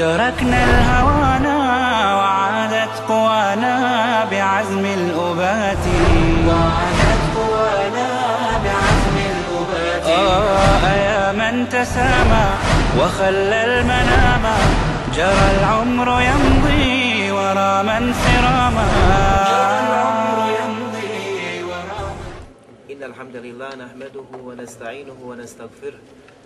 تركنا الهوانا وعادت قوانا بعزم الأبات. وعادت قوانا بعزم الأبات. آه يا من تسامى وخلى المنام. جرى العمر يمضي ورا من سراما جرى العمر يمضي ورا إن الحمد لله نحمده ونستعينه ونستغفره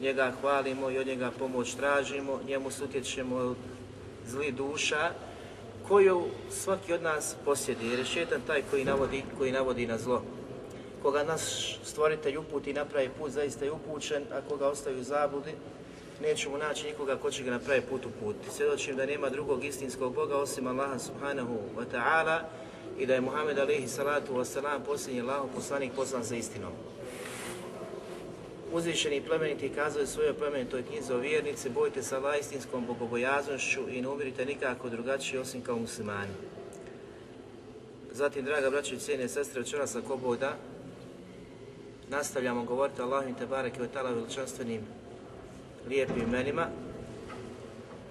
njega hvalimo i od njega pomoć tražimo, njemu sutječemo od zli duša, koju svaki od nas posjedi, jer je šetan taj koji navodi, koji navodi na zlo. Koga nas stvoritelj uputi i napravi put, zaista je upućen, a koga ostavi u zabludi, nećemo naći nikoga ko će ga napravi put u put. Svjedočim da nema drugog istinskog Boga osim Allaha subhanahu wa ta'ala i da je Muhammed alaihi salatu wa salam posljednji Allahov poslanik poslan sa istinom. Uzvišeni plemeniti kazao je svojoj plemenitoj knjizi o vjernici, bojte se Allah bogobojaznošću i ne umirite nikako drugačije osim kao muslimani. Zatim, draga braće i cijene sestre, večeras ako Bog da, nastavljamo govoriti o Allahim te bareke o tala veličanstvenim lijepim imenima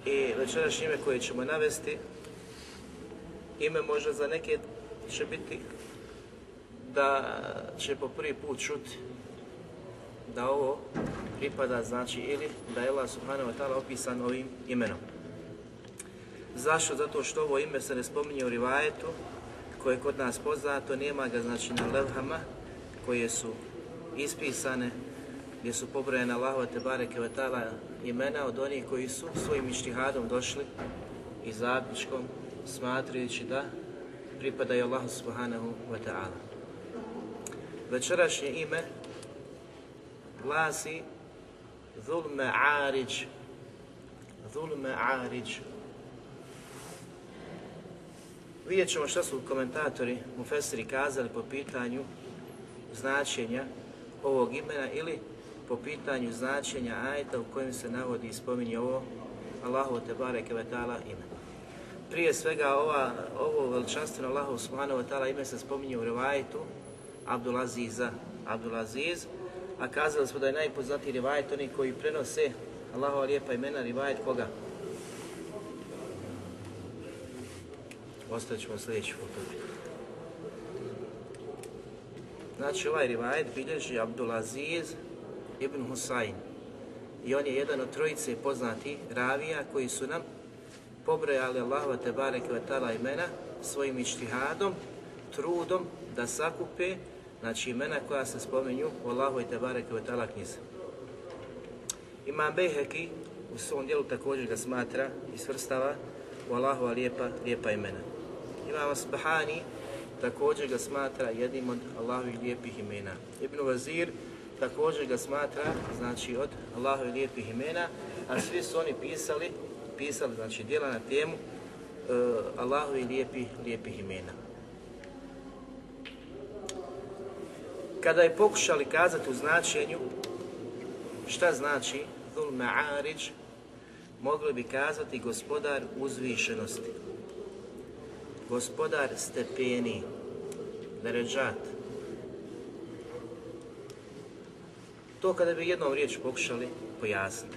i večerašnje ime koje ćemo navesti, ime možda za neke će biti da će po prvi put čuti da ovo pripada znači ili da je Allah subhanahu wa ta'ala opisan ovim imenom. Zašto? Zato što ovo ime se ne spominje u rivajetu koje je kod nas poznato, nema ga znači na levhama koje su ispisane gdje su pobrojene Allahova te bareke wa ta'ala imena od onih koji su svojim ištihadom došli i zaključkom smatrajući da pripadaju Allahu subhanahu wa ta'ala. Večerašnje ime glasi Zulme Ariđ. Zulme Ariđ. Vidjet ćemo šta su komentatori Mufesiri kazali po pitanju značenja ovog imena ili po pitanju značenja ajeta u kojem se navodi i spominje ovo Allahu te bareke ve ta'ala ime. Prije svega ova, ovo veličanstveno Allahu subhanahu wa ta'ala ime se spominje u rivajetu Abdulaziza. Abdulaziz, a kazali smo da je najpoznatiji rivajet oni koji prenose Allahova lijepa imena rivajet koga? Ostavit ćemo sljedeći put. Znači ovaj rivajet bilježi Abdulaziz ibn Husayn i on je jedan od trojice poznati ravija koji su nam pobrojali Allahova te bareke imena svojim ištihadom, trudom da sakupe znači imena koja se spominju u Allahu i Tebareke ve ta'ala knjizi. Imam u svom dijelu također ga smatra i svrstava u Allahova lijepa, lijepa imena. Imam Asbahani također ga smatra jednim od Allahovih lijepih imena. Ibn Vazir također ga smatra znači od Allahovih lijepih imena, a svi su oni pisali, pisali znači djela na temu uh, Allahovih lijepih, lijepih imena. Kada je pokušali kazati u značenju šta znači Dhul Ma'ariđ, mogli bi kazati gospodar uzvišenosti, gospodar stepeni, deređat. To kada bi jednom riječ pokušali pojasniti.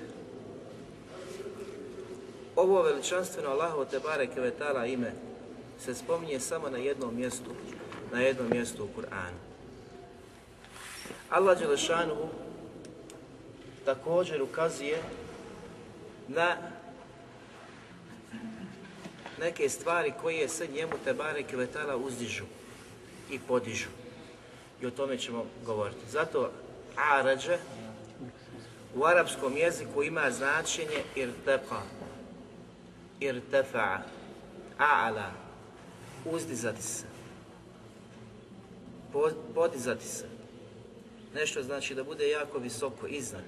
Ovo veličanstveno Allahovo te bareke ve ta'ala ime se spominje samo na jednom mjestu, na jednom mjestu u Kur'anu. Allah Đelešanuhu također ukazuje na neke stvari koje se njemu te bareke vetala uzdižu i podižu. I o tome ćemo govoriti. Zato arađe u arapskom jeziku ima značenje irtefa, irtefa, a'ala, uzdizati se, podizati se. Nešto znači da bude jako visoko, iznad.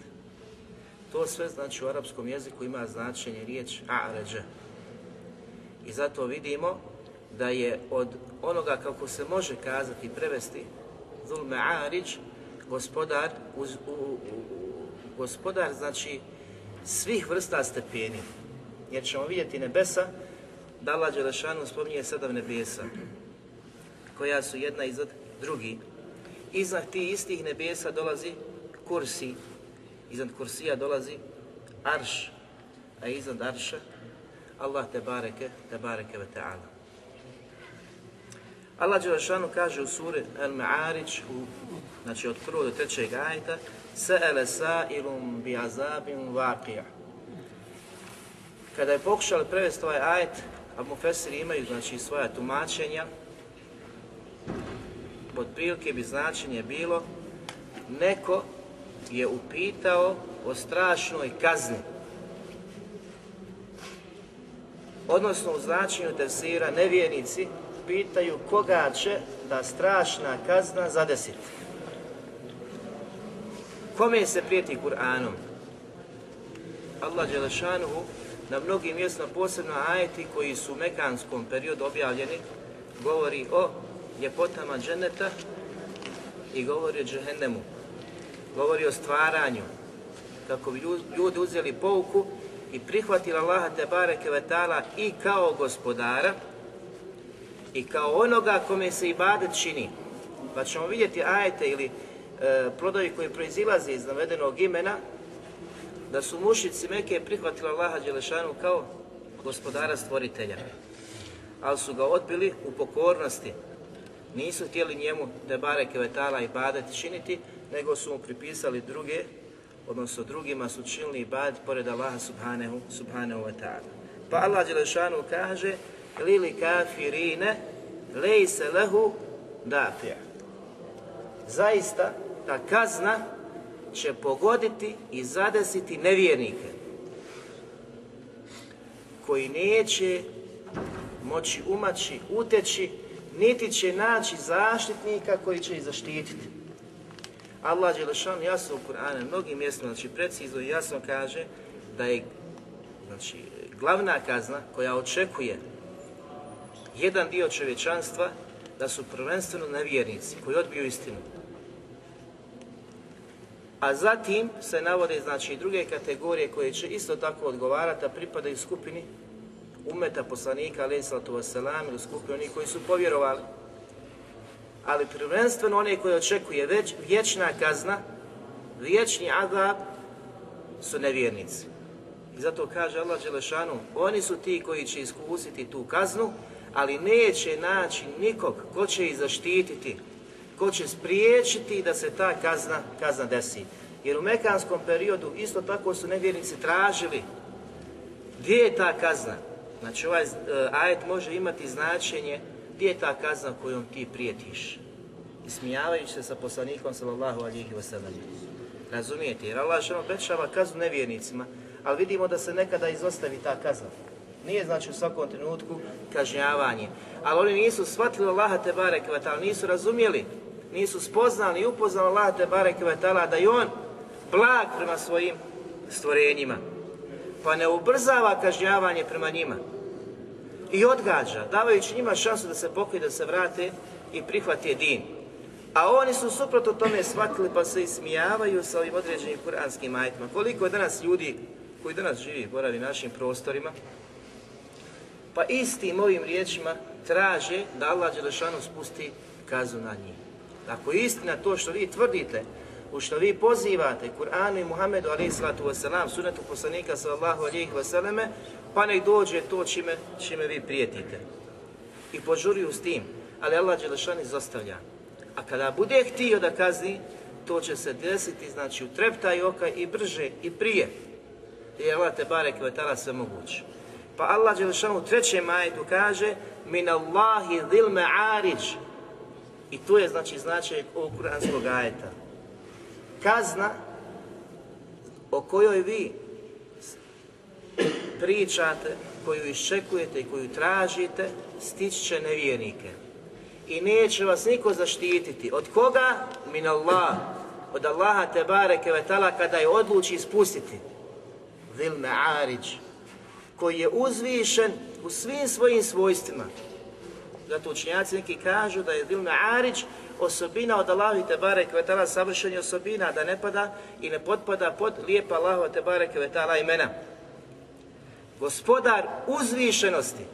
To sve znači u arapskom jeziku ima značenje riječ a'rađa. I zato vidimo da je od onoga kako se može kazati i prevesti Zulme Arić, gospodar, uz, u, u, gospodar znači svih vrsta stepeni. Jer ćemo vidjeti nebesa, da Allah Đelešanu spominje sedam nebesa, koja su jedna iznad drugi. Iznad tih istih nebesa dolazi kursi, iznad kursija dolazi arš, a iznad arša Allah te bareke, te bareke ve ta'ala. Allah Đelešanu kaže u suri Al-Ma'arić, znači od prvog do trećeg ajta, Sa'ele sa'ilum bi azabim vaqija. Kada je pokušali prevesti ovaj ajet, a imaju znači svoja tumačenja, pod prilike bi značenje bilo neko je upitao o strašnoj kazni. Odnosno u značenju tefsira nevjernici pitaju koga će ta strašna kazna zadesiti. Kome se prijeti Kur'anom? Allah Đelešanuhu na mnogim mjestima, posebno ajeti koji su u mekanskom periodu objavljeni, govori o ljepotama dženeta i govori o džehennemu. Govori o stvaranju, kako bi ljudi uzeli pouku i prihvatili Allaha te bareke vetala i kao gospodara i kao onoga kome se ibadet čini. Pa ćemo vidjeti ajete ili e, plodovi koji proizilaze iz navedenog imena, da su mušici Meke prihvatili Allaha Đelešanu kao gospodara stvoritelja. Ali su ga odbili u pokornosti. Nisu htjeli njemu te bareke vetala i badet činiti, nego su mu pripisali druge, odnosno drugima su činili ibadet pored Allaha subhanahu, subhanahu wa ta'ala. Pa Allah Đelešanu kaže lili kafirine lejse lehu dafija. Zaista ta kazna će pogoditi i zadesiti nevjernike koji neće moći umaći, uteći, niti će naći zaštitnika koji će ih zaštititi. Allah Đelešan jasno u Kur'anu, mnogim mjestima, znači precizno i jasno kaže da je znači, glavna kazna koja očekuje jedan dio čovječanstva da su prvenstveno nevjernici koji odbiju istinu. A zatim se navode znači druge kategorije koje će isto tako odgovarati, a pripadaju skupini umeta poslanika, alaih sallatu wasalam, ili skupini onih koji su povjerovali. Ali prvenstveno one koje očekuje već vječna kazna, vječni adab, su nevjernici. I zato kaže Allah Đelešanu, oni su ti koji će iskusiti tu kaznu, ali neće naći nikog ko će ih zaštititi, ko će spriječiti da se ta kazna, kazna desi. Jer u mekanskom periodu isto tako su nevjernici tražili gdje je ta kazna. Znači ovaj uh, ajet može imati značenje gdje je ta kazna kojom ti prijetiš. Ismijavajući se sa poslanikom sallallahu alihi wasallam. Razumijete? Jer Allah što obećava kaznu nevjernicima, ali vidimo da se nekada izostavi ta kazna. Nije znači u svakom trenutku kažnjavanje. Ali oni nisu shvatili Allaha te barek nisu razumjeli, nisu spoznali i upoznali Allaha te barek da je on blag prema svojim stvorenjima. Pa ne ubrzava kažnjavanje prema njima. I odgađa, davajući njima šansu da se pokoji, da se vrate i prihvate din. A oni su suprotno tome shvatili pa se ismijavaju sa ovim određenim kuranskim ajitima. Koliko je danas ljudi koji danas živi, boravi našim prostorima, pa istim ovim riječima traže da Allah Đelešanu spusti kazu na njih. Ako je istina to što vi tvrdite, u što vi pozivate Kur'anu i Muhammedu alaihi sallatu wasalam, sunetu poslanika sallahu alaihi wasalame, pa nek dođe to čime, čime vi prijetite. I požuruju s tim, ali Allah Đelešan izostavlja. A kada bude htio da kazni, to će se desiti, znači u treptaj oka i brže i prije. Jer Allah te barek sve moguće. Pa Allah Đelešanu u trećem majetu kaže min Allahi dhil ma'ariđ i to je znači značaj ovog kuranskog ajeta. Kazna o kojoj vi pričate, koju iščekujete i koju tražite, stići će nevjernike. I neće vas niko zaštititi. Od koga? Min Allah. Od Allaha te bareke vetala kada je odluči ispustiti. Zil ma'ariđ. Koji je uzvišen u svim svojim svojstvima. Zato učenjaci neki kažu da je Zil ma'ariđ osobina od Allahi te bareke vetala savršenje osobina da ne pada i ne potpada pod lijepa Allahova te bareke vetala imena gospodar uzvišenosti.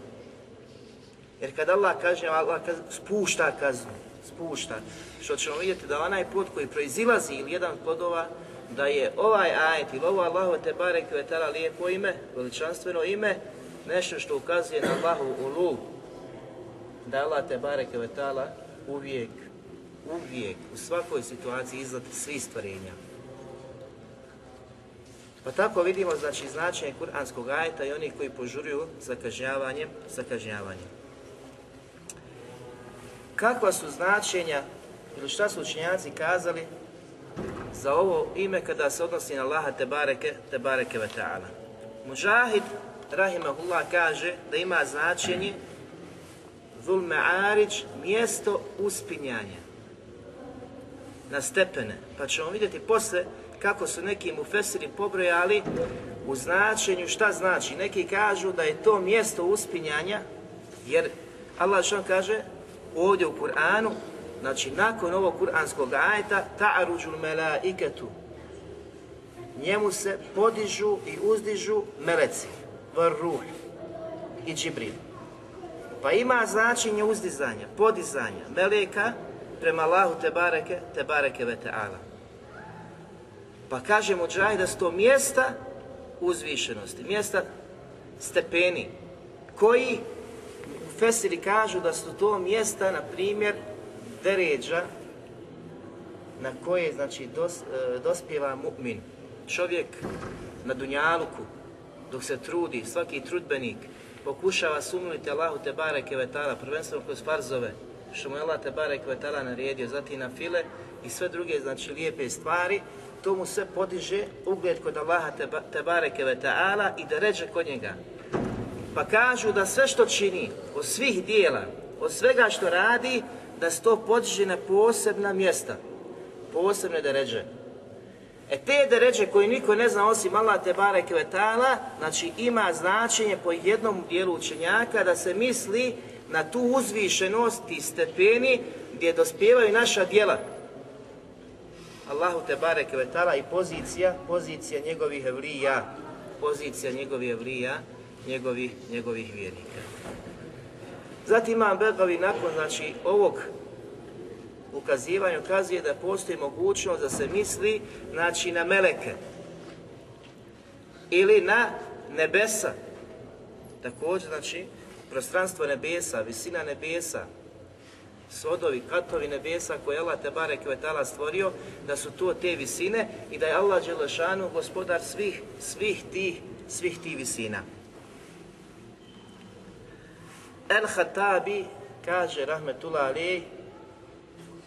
Jer kad Allah kaže, Allah spušta kaznu, spušta. Što ćemo vidjeti da onaj put koji proizilazi ili jedan od plodova, da je ovaj ajet ili ovo Allahu te barek vetala lijepo ime, veličanstveno ime, nešto što ukazuje na Allahu ulu, da Allah te barek vetala uvijek, uvijek, u svakoj situaciji iznad svih stvarenja. Pa tako vidimo znači značenje kuranskog ajeta i onih koji požuruju za kažnjavanjem. Kakva su značenja ili šta su učenjaci kazali za ovo ime kada se odnosi na Allaha te bareke, te bareke ve ta'ala. Mujahid, rahimahullah, kaže da ima značenje Zul Ma'arić, mjesto uspinjanja na stepene. Pa ćemo vidjeti posle kako su neki mufesiri pobrojali u značenju šta znači. Neki kažu da je to mjesto uspinjanja, jer Allah što kaže ovdje u Kur'anu, znači nakon ovog kuranskog ajeta, ta'aruđul melaiketu, njemu se podižu i uzdižu meleci, ruh i džibril. Pa ima značenje uzdizanja, podizanja, meleka prema Allahu te bareke, te bareke ve ta'ala. Pa kaže Mođaj da su to mjesta uzvišenosti, mjesta stepeni, koji Fesiri kažu da su to mjesta, na primjer, deređa na koje znači, dos, e, dospjeva mu'min. Čovjek na Dunjaluku, dok se trudi, svaki trudbenik, pokušava sumniti Allahu te bareke vetala, prvenstveno kroz farzove, što mu je Allah te bareke vetala naredio, zatim na file i sve druge, znači, lijepe stvari, to mu sve podiže ugled kod Allaha te bareke ve ta'ala i da ređe kod njega. Pa kažu da sve što čini, od svih dijela, od svega što radi, da se to podiže na posebna mjesta, posebne deređe. E te deređe koje niko ne zna osim Allah te bareke ve ta'ala, znači ima značenje po jednom dijelu učenjaka da se misli na tu uzvišenost i stepeni gdje dospijevaju naša djela, Allahu te bareke ve i pozicija, pozicija njegovih evlija, pozicija njegovih evlija, njegovih, njegovih vjernika. Zatim Imam Begavi nakon znači, ovog ukazivanja ukazuje da postoji mogućnost da se misli znači, na meleke ili na nebesa. Također, znači, prostranstvo nebesa, visina nebesa, sodovi, katovi nebesa koje je Allah Tebare Kvetala stvorio, da su to te visine i da je Allah Đelešanu gospodar svih, svih tih, svih tih visina. El Hatabi kaže Rahmetullah Ali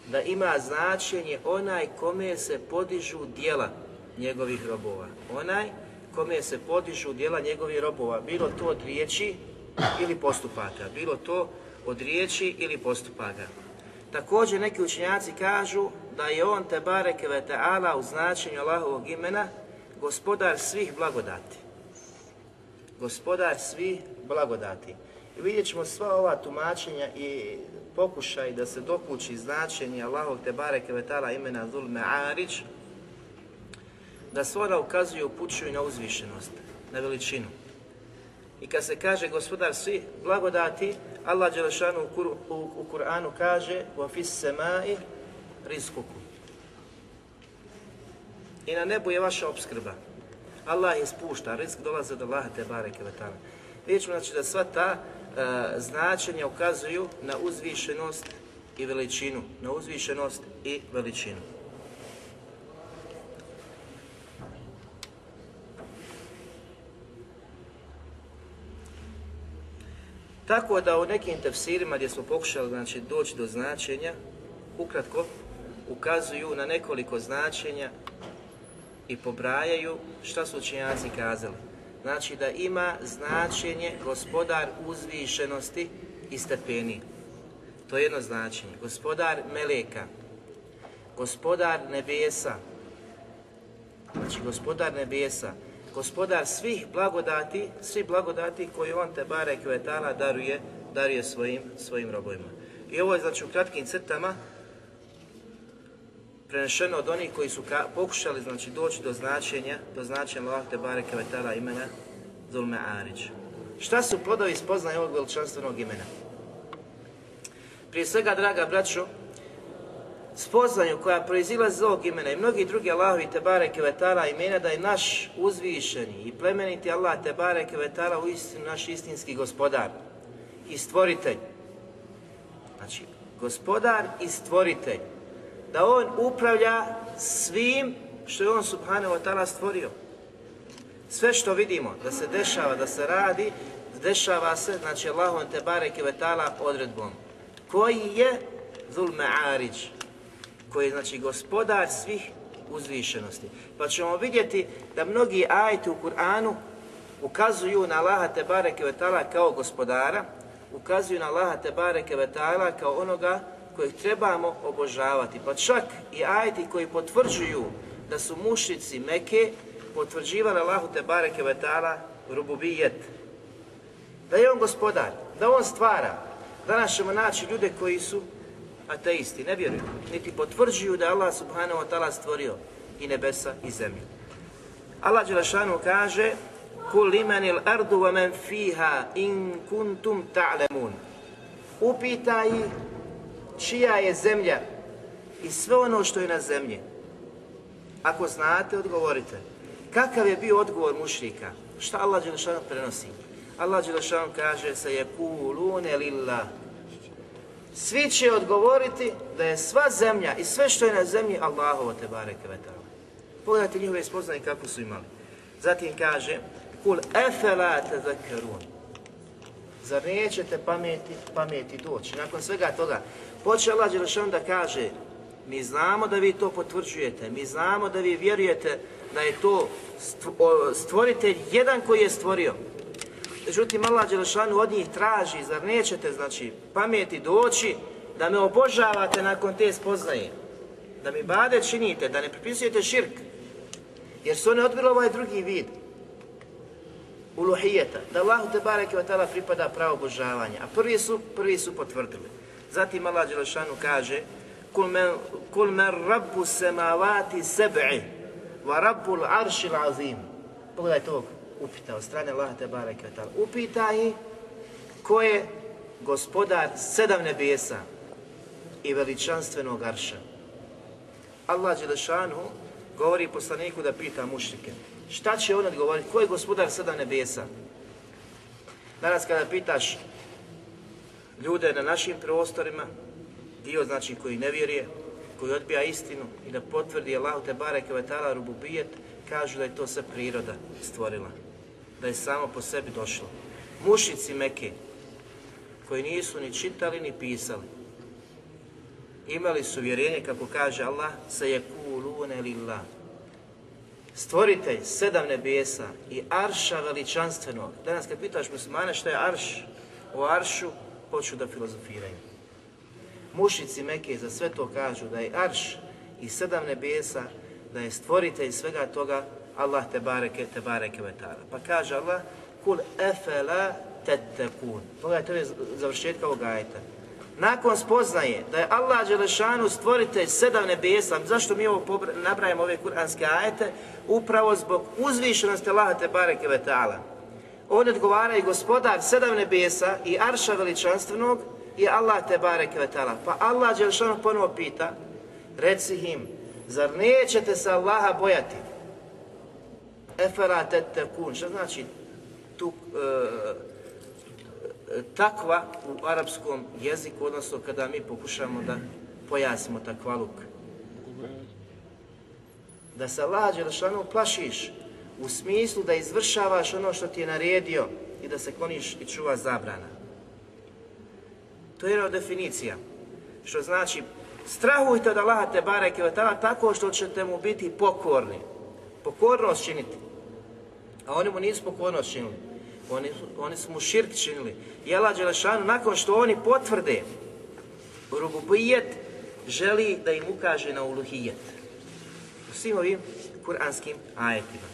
da ima značenje onaj kome se podižu dijela njegovih robova. Onaj kome se podižu dijela njegovih robova, bilo to od riječi ili postupaka, bilo to od riječi ili postupaka. Također neki učenjaci kažu da je on te bareke ve ta'ala u značenju Allahovog imena gospodar svih blagodati. Gospodar svih blagodati. I vidjet ćemo sva ova tumačenja i pokušaj da se dokući značenje Allahovog te bareke ve ta'ala imena Dhul Me'arić, da sva ona ukazuju upućuju na uzvišenost, na veličinu. I kad se kaže gospodar svi blagodati, Allah Đelešanu u, u, Kur'anu kaže وَفِي السَّمَاءِ رِزْقُكُمْ I na nebu je vaša obskrba. Allah je spušta, rizk dolaze do Allaha te bareke vetana. Vidjet znači da sva ta uh, značenja ukazuju na uzvišenost i veličinu. Na uzvišenost i veličinu. Tako da u nekim tefsirima gdje smo pokušali znači, doći do značenja, ukratko ukazuju na nekoliko značenja i pobrajaju šta su učenjaci kazali. Znači da ima značenje gospodar uzvišenosti i stepeni. To je jedno značenje. Gospodar meleka, gospodar nebesa, znači gospodar nebesa, gospodar svih blagodati, svih blagodati koje on te bare kvetala daruje, daruje svojim, svojim robovima. I ovo je znači u kratkim crtama prenešeno od onih koji su pokušali znači doći do značenja, do značenja Allah te bare kvetala imena Zulme Arić. Šta su plodovi spoznaje ovog veličanstvenog imena? Prije svega, draga braćo, spoznaju koja proizilazi iz ovog imena i mnogi drugi Allahovi Tebare Kevetala imena da je naš uzvišeni i plemeniti Allah Tebare Kevetala u istinu naš istinski gospodar i stvoritelj. Znači, gospodar i stvoritelj. Da on upravlja svim što je on subhanahu wa stvorio. Sve što vidimo da se dešava, da se radi, dešava se, znači Allahom Tebare Kevetala odredbom. Koji je Zul Ma'arić, koji je znači gospodar svih uzvišenosti. Pa ćemo vidjeti da mnogi ajti u Kur'anu ukazuju na Allaha Tebare Kevetala kao gospodara, ukazuju na Allaha Tebare Kevetala kao onoga kojeg trebamo obožavati. Pa čak i ajti koji potvrđuju da su mušici Meke potvrđivali Allahu Tebare Kevetala rububijet. Da je on gospodar, da on stvara. Danas ćemo naći ljude koji su ateisti, ne vjeruju, niti potvrđuju da Allah subhanahu wa ta'ala stvorio i nebesa i zemlju. Allah Đelešanu kaže Kul limanil ardu wa man fiha in kuntum ta'lemun. Upitaj čija je zemlja i sve ono što je na zemlji. Ako znate, odgovorite. Kakav je bio odgovor mušrika? Šta Allah Đelešanu prenosi? Allah Đelešanu kaže se je kulune lillah svi će odgovoriti da je sva zemlja i sve što je na zemlji Allahovo te bareke vetala. Pogledajte njihove spoznaje kako su imali. Zatim kaže Kul efela tezakkarun. Zar nećete pameti, pameti doći? Nakon svega toga, počeo Allah da kaže mi znamo da vi to potvrđujete, mi znamo da vi vjerujete da je to stvoritelj jedan koji je stvorio. Međutim, Allah Đelešanu od njih traži, zar nećete, znači, pameti doći, da me obožavate nakon te spoznaje. Da mi bade činite, da ne pripisujete širk. Jer su oni odbili ovaj drugi vid. Uluhijeta. Da Allahu te bareke wa ta'ala pripada pravo obožavanja. A prvi su, prvi su potvrdili. Zatim Allah Đelešanu kaže Kul men, kul men rabbu semavati sebi wa rabbul aršil azim. Pogledajte ovog upita od strane Allaha te bareke Upita ih ko je gospodar sedam nebesa i veličanstvenog arša. Allah Đelešanu govori poslaniku da pita mušrike. Šta će on odgovoriti? Ko je gospodar sedam nebesa? Danas kada pitaš ljude na našim prostorima, dio znači koji ne vjeruje, koji odbija istinu i da potvrdi Allahu te bareke ve ta'ala rububijet, kažu da je to sve priroda stvorila da je samo po sebi došlo. Mušici Meke, koji nisu ni čitali ni pisali, imali su vjerenje, kako kaže Allah, sa je lillah. Stvoritelj sedam nebesa i arša veličanstvenog. Danas kad pitaš muslimane šta je arš, o aršu počnu da filozofiraju. Mušici Meke za sve to kažu da je arš i sedam nebesa, da je stvoritelj svega toga Allah te bareke, te bareke vetara. Pa kaže Allah, kul efela tettekun. Pogledajte, to je završetka ovog ajeta. Nakon spoznaje da je Allah Đelešanu stvoritelj sedam nebesa, zašto mi ovo nabrajamo ove kuranske ajete? Upravo zbog uzvišenosti Allaha te bareke vetala. On odgovara i gospodar sedam nebesa i arša veličanstvenog i Allah te bareke vetala. Pa Allah Đelešanu ponovo pita, reci im, zar nećete se Allaha bojati? Efela tettekun, što znači tu e, takva u arapskom jeziku, odnosno kada mi pokušamo da pojasnimo takvaluk. Da se Allah Đelešanu plašiš u smislu da izvršavaš ono što ti je naredio i da se kloniš i čuva zabrana. To je jedna definicija. Što znači, strahujte od Allaha te bareke tako što ćete mu biti pokorni. Pokornost činiti. A oni mu nisu pokornost činili. Oni, oni su mu širk činili. Allah Đelešanu, nakon što oni potvrde rububijet, želi da im ukaže na uluhijet. U svim ovim kuranskim ajetima.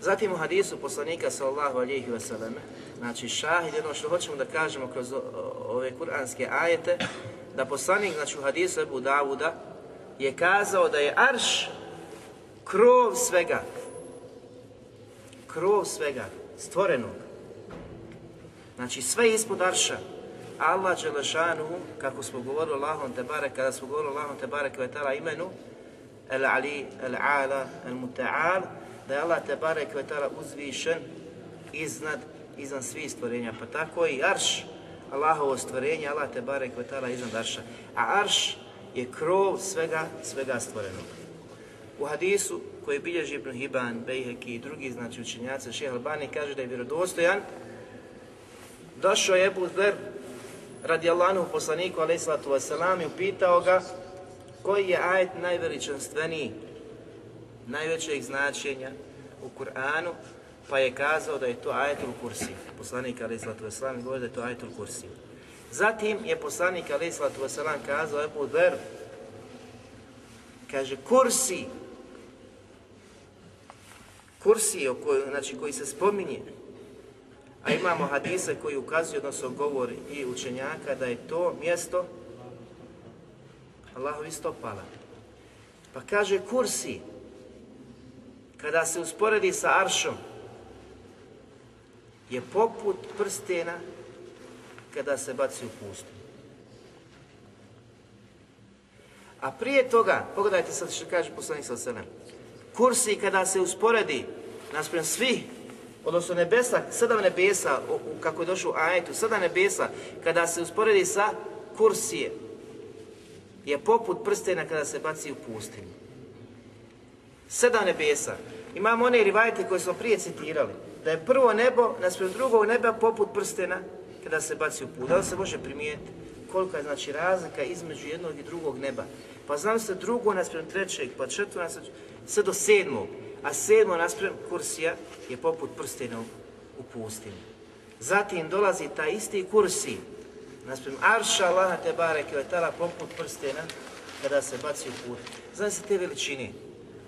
Zatim u hadisu poslanika sallallahu alihi wasallam, znači šahid, jedno što hoćemo da kažemo kroz ove kuranske ajete, da poslanik, znači u hadisu Ebu Davuda, je kazao da je arš krov svega. Krov svega, stvorenog. Znači sve ispod arša. Allah Đelešanuhu, kako smo govorili Allahom Tebare, kada smo govorili Allahom Tebare kvetala imenu, El Ali, El Ala, El Muta'al, da je Allah Tebare kvetala uzvišen iznad, iznad svih stvorenja. Pa tako i Arš, Allahovo stvorenje, Allah Tebare kvetala iznad Arša. A Arš je krov svega, svega stvorenog. U hadisu koji bilježi Ibn Hiban, Bejheki i drugi znači učenjaci Šeha Albani kaže da je vjerodostojan došao je Ebu Zer radi Allahu poslaniku alaih sallatu wasalam i upitao ga koji je ajet najveličanstveniji, najvećeg značenja u Kur'anu, pa je kazao da je to ajetul kursi. Poslanik alaih sallatu wasalam govori da je to ajetul kursi. Zatim je poslanik alaih sallatu wasalam kazao Ebu Zer, kaže kursi, kursi o kojoj, znači, koji se spominje, a imamo hadise koji ukazuju, odnosno govori i učenjaka, da je to mjesto Allahovi stopala. Pa kaže kursi, kada se usporedi sa aršom, je poput prstena kada se baci u pustu. A prije toga, pogledajte sad što kaže poslanik sa kursi kada se usporedi naspram svih, odnosno nebesa, sedam nebesa, kako je došlo u ajetu, sedam nebesa, kada se usporedi sa kursije, je poput prstena kada se baci u pustinju. Sedam nebesa. Imamo one rivajete koje smo prije citirali, da je prvo nebo naspram drugog neba poput prstena kada se baci u put. Da li se može primijetiti kolika je znači razlika između jednog i drugog neba? Pa znam se drugo naspram trećeg, pa četvrto naspram, sve do sedmog, a sedmo naspram kursija je poput prstena u. Zatim dolazi taj isti kursi, naspram arša Allaha te bareke ve ta'ala poput prstena kada se baci u put. Znam se te veličine.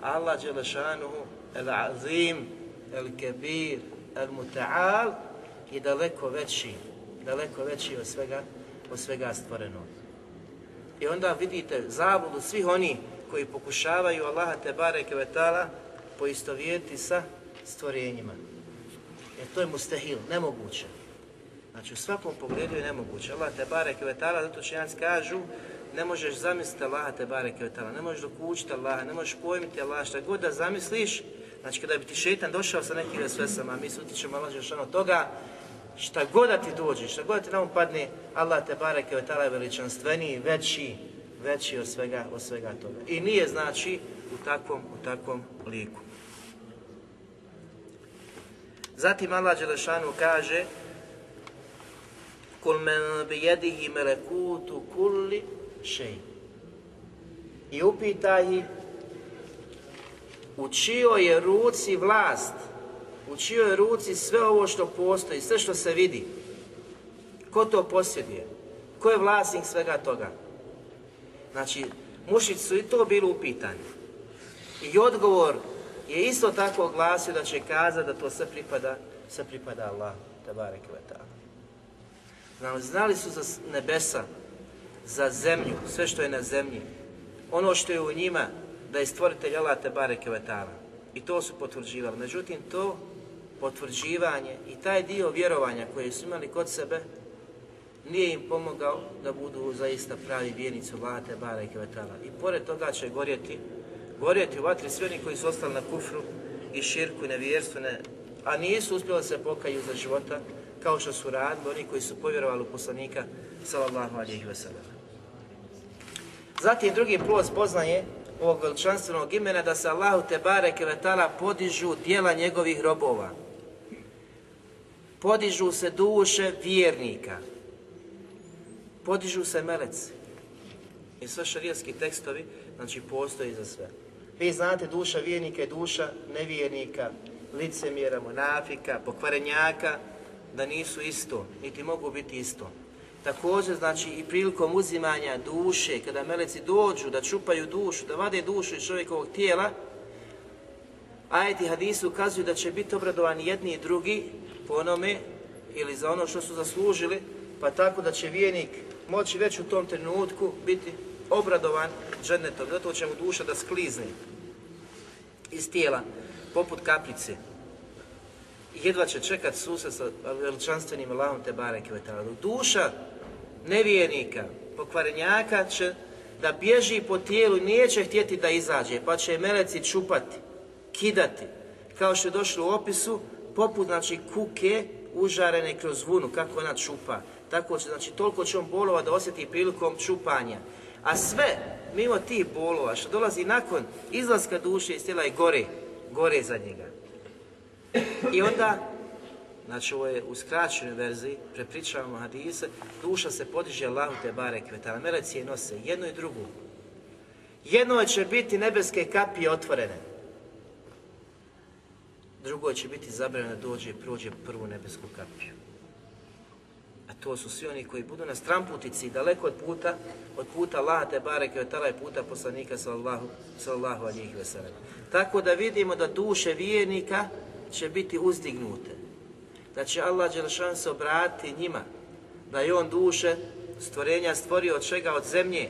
Allah Đelešanuhu, El Azim, El Kebir, El Muta'al je daleko veći, daleko veći od svega, od svega stvorenog. I onda vidite zabludu svih oni koji pokušavaju Allaha te bareke ve ta'ala poistovijeti sa stvorenjima. Jer to je mustahil, nemoguće. Znači u svakom pogledu je nemoguće. Allah te bareke ve ta'ala, zato učenjaci kažu, ne možeš zamisliti Allaha te bareke ve ta'ala, ne možeš dokućiti Allaha, ne možeš pojmiti Allaha, šta god da zamisliš, znači kada bi ti šeitan došao sa nekim vesvesama, mi se utičemo Allah od toga, šta god da ti dođe, šta god da ti nam padne, Allah te bareke ve ta'ala je veličanstveniji, veći, veći od svega, od svega toga. I nije znači u takvom, u takvom liku. Zatim Allah Đelešanu kaže Kul men bijedihi melekutu kulli šej. I upitaj ih u čijoj je ruci vlast, u čijoj je ruci sve ovo što postoji, sve što se vidi. Ko to posjeduje? Ko je vlasnik svega toga? Znači, mušici su i to bili upitani. I odgovor je isto tako glasio da će kazati da to sve pripada, sve pripada Allah, ta'ala. Znali, su za nebesa, za zemlju, sve što je na zemlji, ono što je u njima, da je stvoritelj Allah te bareke ve ta'ala. I to su potvrđivali. Međutim, to potvrđivanje i taj dio vjerovanja koje su imali kod sebe, nije im pomogao da budu zaista pravi vjernici Allah te bareke ve ta'ala. I pored toga će gorjeti, gorjeti u vatri svi oni koji su ostali na kufru i širku i nevjerstvu, ne, a nisu uspjeli se pokaju za života, kao što su radili oni koji su povjerovali u poslanika sallallahu alejhi ve sellem. Zatim drugi plus poznaje ovog veličanstvenog imena da se Allahu te bareke ve taala podižu dijela njegovih robova. Podižu se duše vjernika. Podižu se meleci. I sve šarijski tekstovi, znači postoji za sve. Vi znate, duša vijenika je duša nevijenika, licemjera, monafika, pokvarenjaka, da nisu isto, niti mogu biti isto. Također, znači, i prilikom uzimanja duše, kada meleci dođu da čupaju dušu, da vade dušu iz čovjekovog tijela, ajeti hadisu ukazuju da će biti obradovani jedni i drugi po onome ili za ono što su zaslužili, pa tako da će vijenik moći već u tom trenutku biti obradovan džennetom. Zato će mu duša da sklizne iz tijela, poput kaplice. Jedva će čekat susret sa veličanstvenim Allahom te bareke Duša nevijenika, pokvarenjaka će da bježi po tijelu i neće htjeti da izađe, pa će meleci čupati, kidati, kao što je došlo u opisu, poput znači kuke užarene kroz vunu, kako ona čupa. Tako će, znači, toliko će on bolova da osjeti prilikom čupanja. A sve, mimo tih bolova, što dolazi nakon izlaska duše iz tijela je gore, gore za njega. I onda, znači ovo je u skraćenoj verziji, prepričavamo hadise, duša se podiže Allahu te bare kvetala, meleci je nose, jednu i drugu. Jedno će biti nebeske kapije otvorene, drugo će biti zabranjeno da dođe i prođe prvu nebesku kapiju. To su svi oni koji budu na stramputici daleko od puta, od puta Allah te bareke od i puta poslanika sallallahu, sallallahu alihi veselem. Tako da vidimo da duše vjernika će biti uzdignute. Da će Allah Đelšan se obratiti njima. Da je on duše stvorenja stvorio od čega? Od zemlje.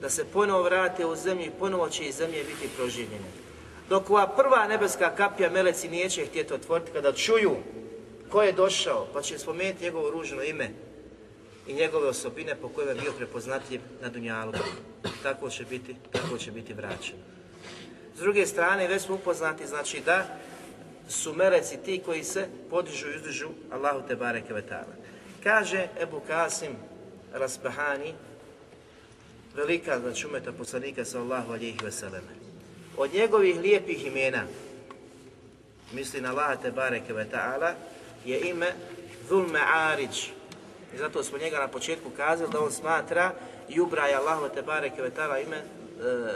Da se ponovo vrate u zemlju i ponovo će iz zemlje biti proživljene. Dok ova prva nebeska kapija meleci neće htjeti otvoriti kada čuju ko je došao, pa će spomenuti njegovo ružno ime i njegove osobine po kojima je bio prepoznatljiv na Dunjalu. Tako će biti, tako će biti vraćen. S druge strane, već smo upoznati, znači da su meleci ti koji se podižu i Allahu te bareke vetala. Kaže Ebu Kasim Rasbahani, velika znači umeta poslanika sallahu alihi veseleme. Od njegovih lijepih imena, misli na Allah te bareke ve ta'ala, je ime Dhul Ma'arić. I zato smo njega na početku kazali da on smatra i ubraja Allah te bareke ve ta'ala ime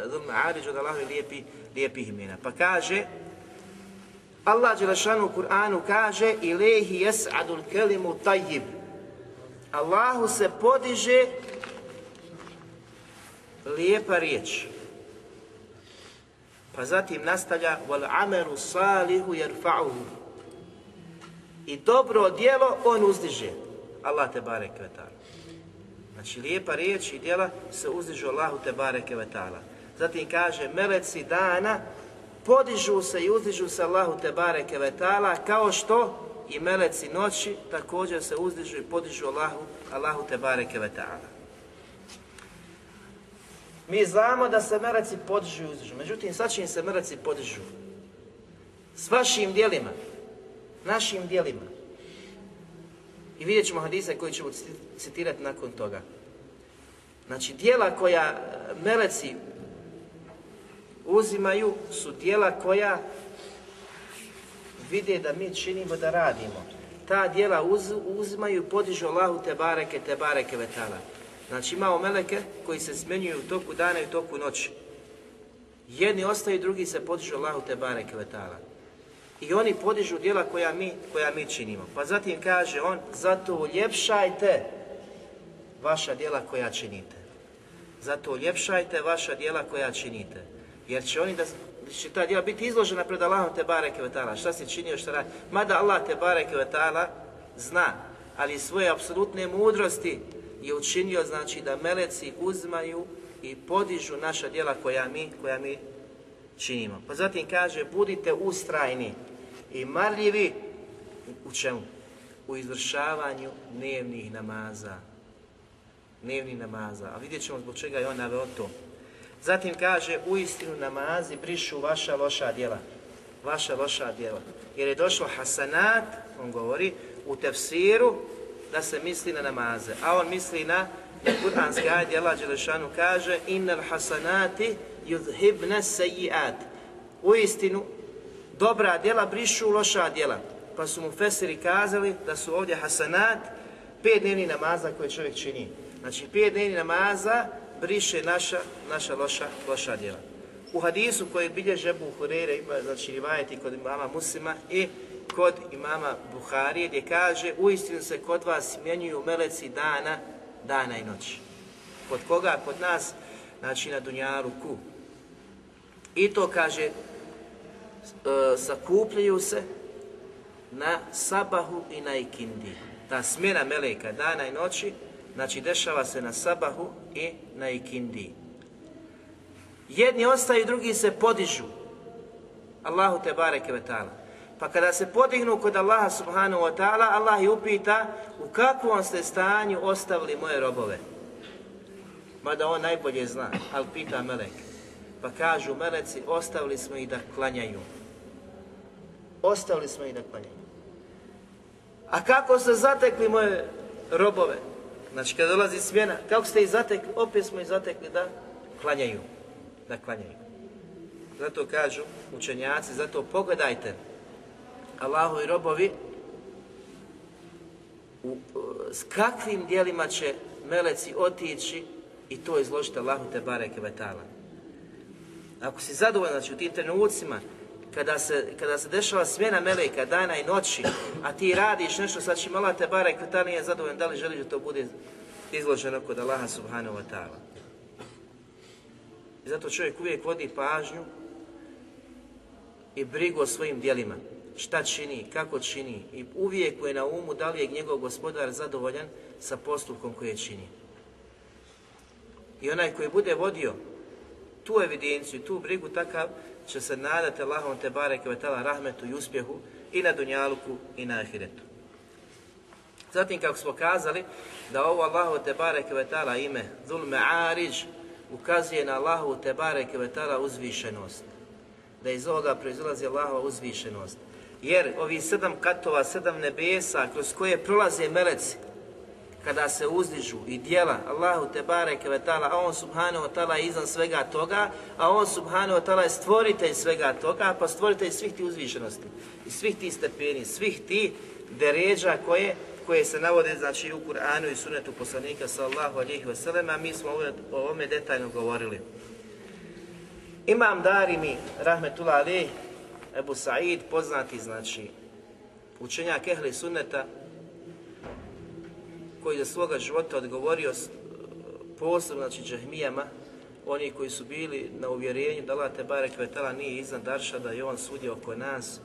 Dhul Ma'arić od Allahovi lijepi, lijepih imena. Pa kaže, Allah Đelešanu u Kur'anu kaže Ilehi jes'adul kelimu tajib. Allahu se podiže lijepa riječ. Pa zatim nastavlja wal amelu salihu jerfa'uhu. I dobro djelo on uzdiže. Allah te barek Znači lijepa riječ i djela se uzdižu Allahu te bareke vetala. Zatim kaže meleci dana podižu se i uzdižu se Allahu te bareke vetala kao što i meleci noći također se uzdižu i podižu Allahu, Allahu te bareke vetala. Mi znamo da se meleci podižu i uzdižu, međutim sad će im se meleci podižu. S vašim dijelima, našim dijelima. I vidjet ćemo hadise koji ćemo citirati nakon toga. Znači, dijela koja meleci uzimaju su dijela koja vide da mi činimo da radimo. Ta dijela uzimaju i podižu Allahu te bareke, te bareke vetala. Znači imamo meleke koji se smenjuju u toku dana i u toku noći. Jedni ostaju, drugi se podižu Allahu te bareke vetala. I oni podižu djela koja mi, koja mi činimo. Pa zatim kaže on, zato uljepšajte vaša djela koja činite. Zato uljepšajte vaša djela koja činite. Jer će oni da će ta djela biti izložena pred Allahom te bareke vetala. Šta si činio, šta radi? Mada Allah te bareke vetala zna, ali svoje apsolutne mudrosti je učinio znači da meleci uzmaju i podižu naša djela koja mi, koja mi činimo. Pa zatim kaže budite ustrajni i marljivi u čemu? U izvršavanju dnevnih namaza. Dnevnih namaza. A vidjet ćemo zbog čega je on naveo to. Zatim kaže u istinu namazi brišu vaša loša djela. Vaša loša djela. Jer je došlo hasanat, on govori, u tefsiru da se misli na namaze, a on misli na kuranski ajde, Allah Đelešanu kaže innal hasanati yudhibna sejiat. U istinu, dobra djela brišu loša djela. Pa su mu fesiri kazali da su ovdje hasanat pet dnevni namaza koje čovjek čini. Znači, pet dnevni namaza briše naša, naša loša, loša djela. U hadisu koji bilježe Ebu Hureyre ima, znači, rivajeti kod imama Muslima i kod imama Buharije gdje kaže uistinu se kod vas smjenjuju meleci dana, dana i noći. Kod koga? Kod nas, znači na Dunjaluku. I to kaže, e, sakupljaju se na sabahu i na ikindi. Ta smjena meleka dana i noći, znači dešava se na sabahu i na ikindi. Jedni ostaju, drugi se podižu. Allahu te bareke ve ta'ala. Pa kada se podignu kod Allaha subhanahu wa ta'ala, Allah ih upita u kakvom ste stanju ostavili moje robove. Mada on najbolje zna, ali pita melek. Pa kažu meleci, ostavili smo ih da klanjaju. Ostavili smo ih da klanjaju. A kako ste zatekli moje robove? Znači kada dolazi smjena, kako ste ih zatekli? Opet smo ih zatekli da klanjaju. Da klanjaju. Zato kažu učenjaci, zato pogledajte Allahovi robovi u, s kakvim dijelima će meleci otići i to izložiti Allahu te bareke vetala. Ako si zadovoljan, znači u tim trenucima, kada se, kada se dešava smjena meleka dana i noći, a ti radiš nešto sa čim Allah te barek vetala nije zadovoljan, da li želiš da to bude izloženo kod Allaha subhanahu wa ta'ala. I zato čovjek uvijek vodi pažnju i brigu o svojim dijelima. Šta čini, kako čini i uvijek je na umu da li je njegov gospodar zadovoljan sa postupkom koje čini. I onaj koji bude vodio tu evidenciju, tu brigu, takav će se nadati Allahom te bareke vetala rahmetu i uspjehu i na dunjaluku i na ahiretu. Zatim kako smo kazali da ovo Allahu te bareke vetala ime Dhul Ma'arij ukazuje na Allahu te bareke vetala uzvišenost. Da iz ovoga proizlazi Allahova uzvišenost. Jer ovi sedam katova, sedam nebesa kroz koje prolaze meleci, kada se uzdižu i dijela Allahu te bareke ve taala, a on subhanahu wa taala je iznad svega toga, a on subhanahu wa taala je stvoritelj svega toga, pa stvoritelj svih tih uzvišenosti i svih tih stepeni, svih tih deređa koje koje se navode znači u Kur'anu i Sunnetu poslanika sallallahu alejhi ve sellem, a mi smo o ovome detaljno govorili. Imam Darimi rahmetullah alejhi Ebu Sa'id, poznati znači učenjak ehli sunneta, koji za svoga života odgovorio posebno znači džahmijama, oni koji su bili na uvjerenju da Allah Tebare Kvetala nije iznad Darša, da je on sudio oko nas,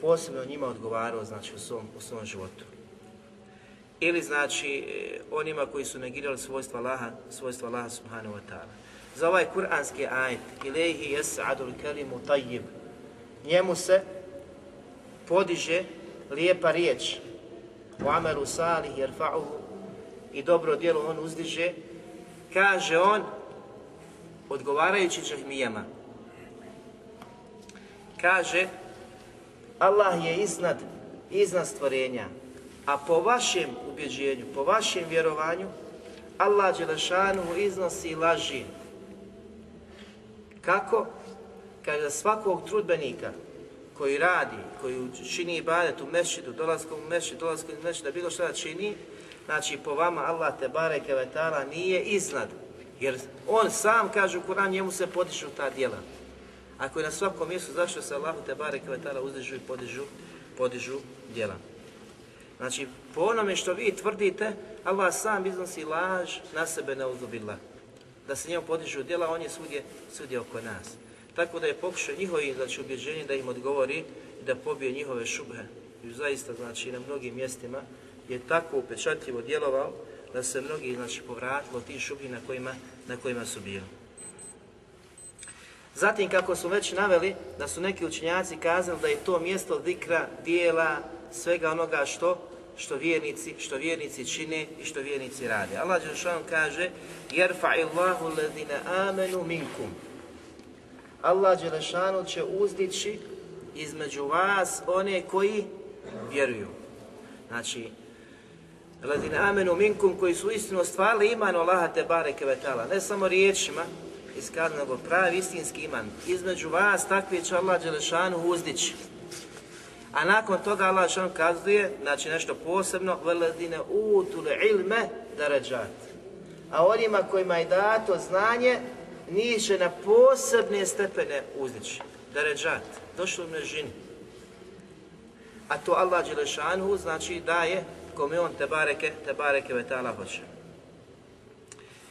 posebno njima odgovarao znači u svom, u svom životu. Ili znači onima koji su negirali svojstva Allaha, svojstva Allaha subhanahu wa ta'ala. Za ovaj kuranski ajet, ilaihi jes'adul kelimu tajib, njemu se podiže lijepa riječ, u amelu salih jerfa'uhu i dobro djelo on uzdiže, kaže on, odgovarajući džahmijama, kaže, Allah je iznad, iznad stvorenja, a po vašem ubjeđenju, po vašem vjerovanju, Allah Đelešanu iznosi laži. Kako? Kaže, svakog trudbenika koji radi, koji čini ibadet u mešidu, dolaskom u mešid, dolaskom iz mešida, bilo šta da čini, znači po vama Allah te bareke vetala nije iznad. Jer on sam kaže u Kur'an njemu se podižu ta djela. Ako je na svakom mjestu, zašto se Allahu te bareke vetala uzdižu i podižu, podižu djela. Znači, po onome što vi tvrdite, Allah sam iznosi laž na sebe na uzubila. Da se njemu podižu djela, on je svugdje, svugdje oko nas. Tako da je pokušao njihovi znači, ubjeđenje da im odgovori i da pobije njihove šubhe. I zaista, znači, na mnogim mjestima je tako upečatljivo djelovao da se mnogi, znači, povratilo tih šubhi na kojima, na kojima su bili. Zatim, kako su već naveli, da su neki učenjaci kazali da je to mjesto dikra, dijela, svega onoga što što vjernici, što vjernici čine i što vjernici rade. Allah Đelšan kaže: "Jerfa'illahu alladhina amanu minkum." Allah Đelešanu će uzdići između vas one koji vjeruju. Znači, Ladina amenu minkum koji su istinu ostvarili iman Allaha te bareke vetala, ne samo riječima iskazano, nego pravi istinski iman. Između vas takvi će Allah Đelešanu uzdići. A nakon toga Allah Đelešanu kazuje, znači nešto posebno, veladine utule ilme darađat. a onima kojima je dato znanje, njih će na posebne stepene uzdići. Deređat, došlo u množini. A to Allah Đelešanu znači daje kome on te bareke, te bareke vetala hoće.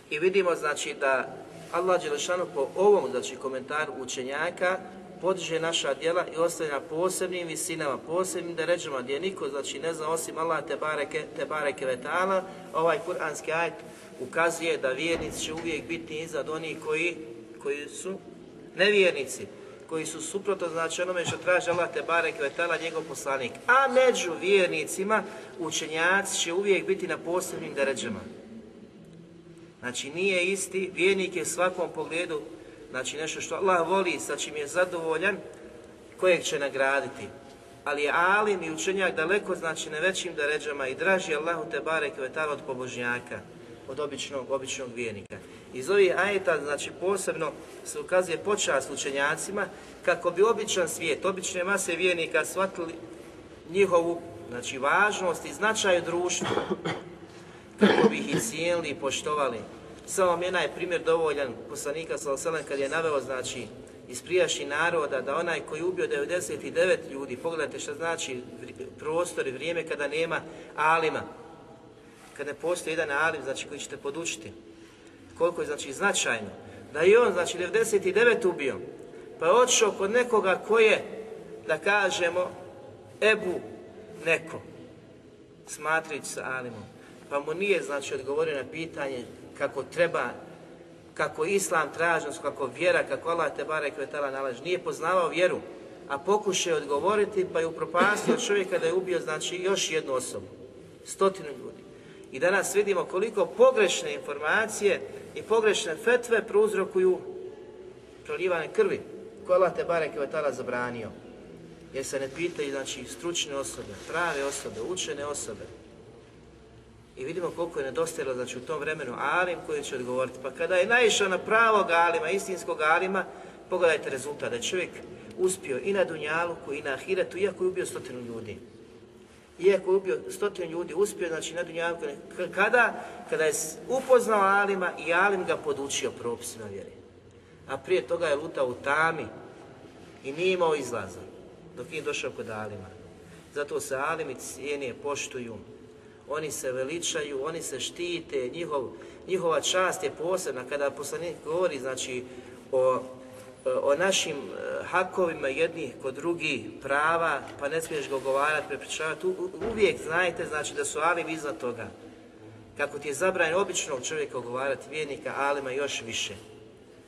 I vidimo znači da Allah Đelešanu po ovom znači komentaru učenjaka podiže naša djela i ostaje na posebnim visinama, posebnim deređama gdje niko znači ne zna osim Allah te bareke, te bareke vetala, ovaj kuranski ajet ukazuje da vjernici će uvijek biti iznad onih koji, koji su nevjernici, koji su suprotno znači onome što traži Allah te barek vetala njegov poslanik. A među vjernicima učenjaci će uvijek biti na posebnim deređama. Znači nije isti, vjernik je u svakom pogledu, znači nešto što Allah voli, sa čim je zadovoljan, kojeg će nagraditi. Ali je alim i učenjak daleko znači na većim deređama i draži Allahu te barek vetala od pobožnjaka od običnog, običnog vjernika. Iz ovih ajeta, znači posebno se ukazuje počast učenjacima kako bi običan svijet, obične mase vjernika shvatili njihovu znači, važnost i značaj društva, kako bi ih i cijenili i poštovali. Samo vam je primjer dovoljan poslanika Salasalam kad je naveo, znači, iz prijašnjih naroda, da onaj koji ubio 99 ljudi, pogledajte što znači prostor i vrijeme kada nema alima, kad ne postoji jedan alim, znači koji ćete podučiti, koliko je znači značajno, da je on znači 99 ubio, pa je otišao kod nekoga ko je, da kažemo, Ebu neko, smatrić sa alimom, pa mu nije znači odgovorio na pitanje kako treba, kako islam tražnost, kako vjera, kako Allah te barek vetala nalaži, nije poznavao vjeru, a pokušao odgovoriti pa je upropastio čovjeka da je ubio znači još jednu osobu, stotinu ljudi. I danas vidimo koliko pogrešne informacije i pogrešne fetve prouzrokuju proljivane krvi koje Allah te barek je zabranio. Jer se ne pitaju znači, stručne osobe, prave osobe, učene osobe. I vidimo koliko je nedostajalo znači, u tom vremenu alim koji će odgovoriti. Pa kada je naišao na pravog alima, istinskog alima, pogledajte rezultat da je čovjek uspio i na Dunjaluku i na Ahiretu, iako je ubio stotinu ljudi iako je ubio stotinu ljudi, uspio znači na dunjavku, kada? Kada je upoznao Alima i Alim ga podučio propisima vjeri. A prije toga je lutao u tami i nije imao izlaza dok nije došao kod Alima. Zato se Alimi cijene poštuju, oni se veličaju, oni se štite, njihov, njihova čast je posebna. Kada poslanik govori znači, o o našim e, hakovima jednih kod drugih prava, pa ne smiješ ga ogovarati, prepričavati, uvijek znajte znači da su alim iznad toga. Kako ti je zabranjeno običnog čovjeka ogovarati vjernika, alima još više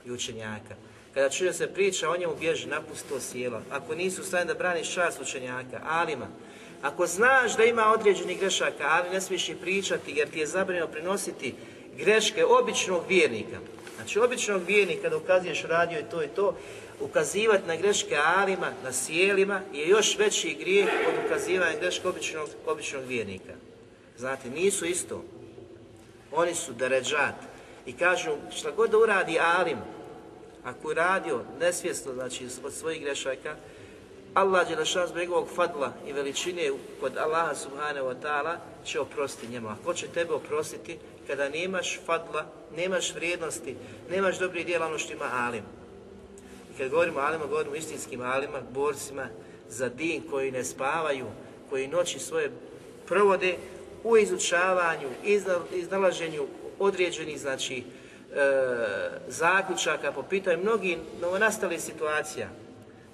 i učenjaka. Kada čuje se priča o njemu bježi, napusti to sjelo. Ako nisu u da braniš čast učenjaka, alima, ako znaš da ima određenih grešaka, ali ne smiješ i pričati jer ti je zabranjeno prenositi greške običnog vjernika, Znači, običnog vijenika kada ukazuješ radio i to i to, ukazivati na greške alima, na sjelima je još veći grijeh od ukazivanja greške običnog, običnog vijenika. Znate, nisu isto. Oni su deređat. I kažu, šta god da uradi alim, ako je radio nesvjesno, znači, od svojih grešaka, Allah Đelešan zbog njegovog fadla i veličine kod Allaha subhanahu wa ta'ala će oprostiti njemu. Ako će tebe oprostiti kada nemaš fadla, nemaš vrijednosti, nemaš dobrih djela ono što ima alim. I kad govorimo o alima, govorimo o istinskim alima, borcima za din koji ne spavaju, koji noći svoje provode u izučavanju, iznalaženju određenih znači, e, zaključaka po pitanju mnogih novonastalih situacija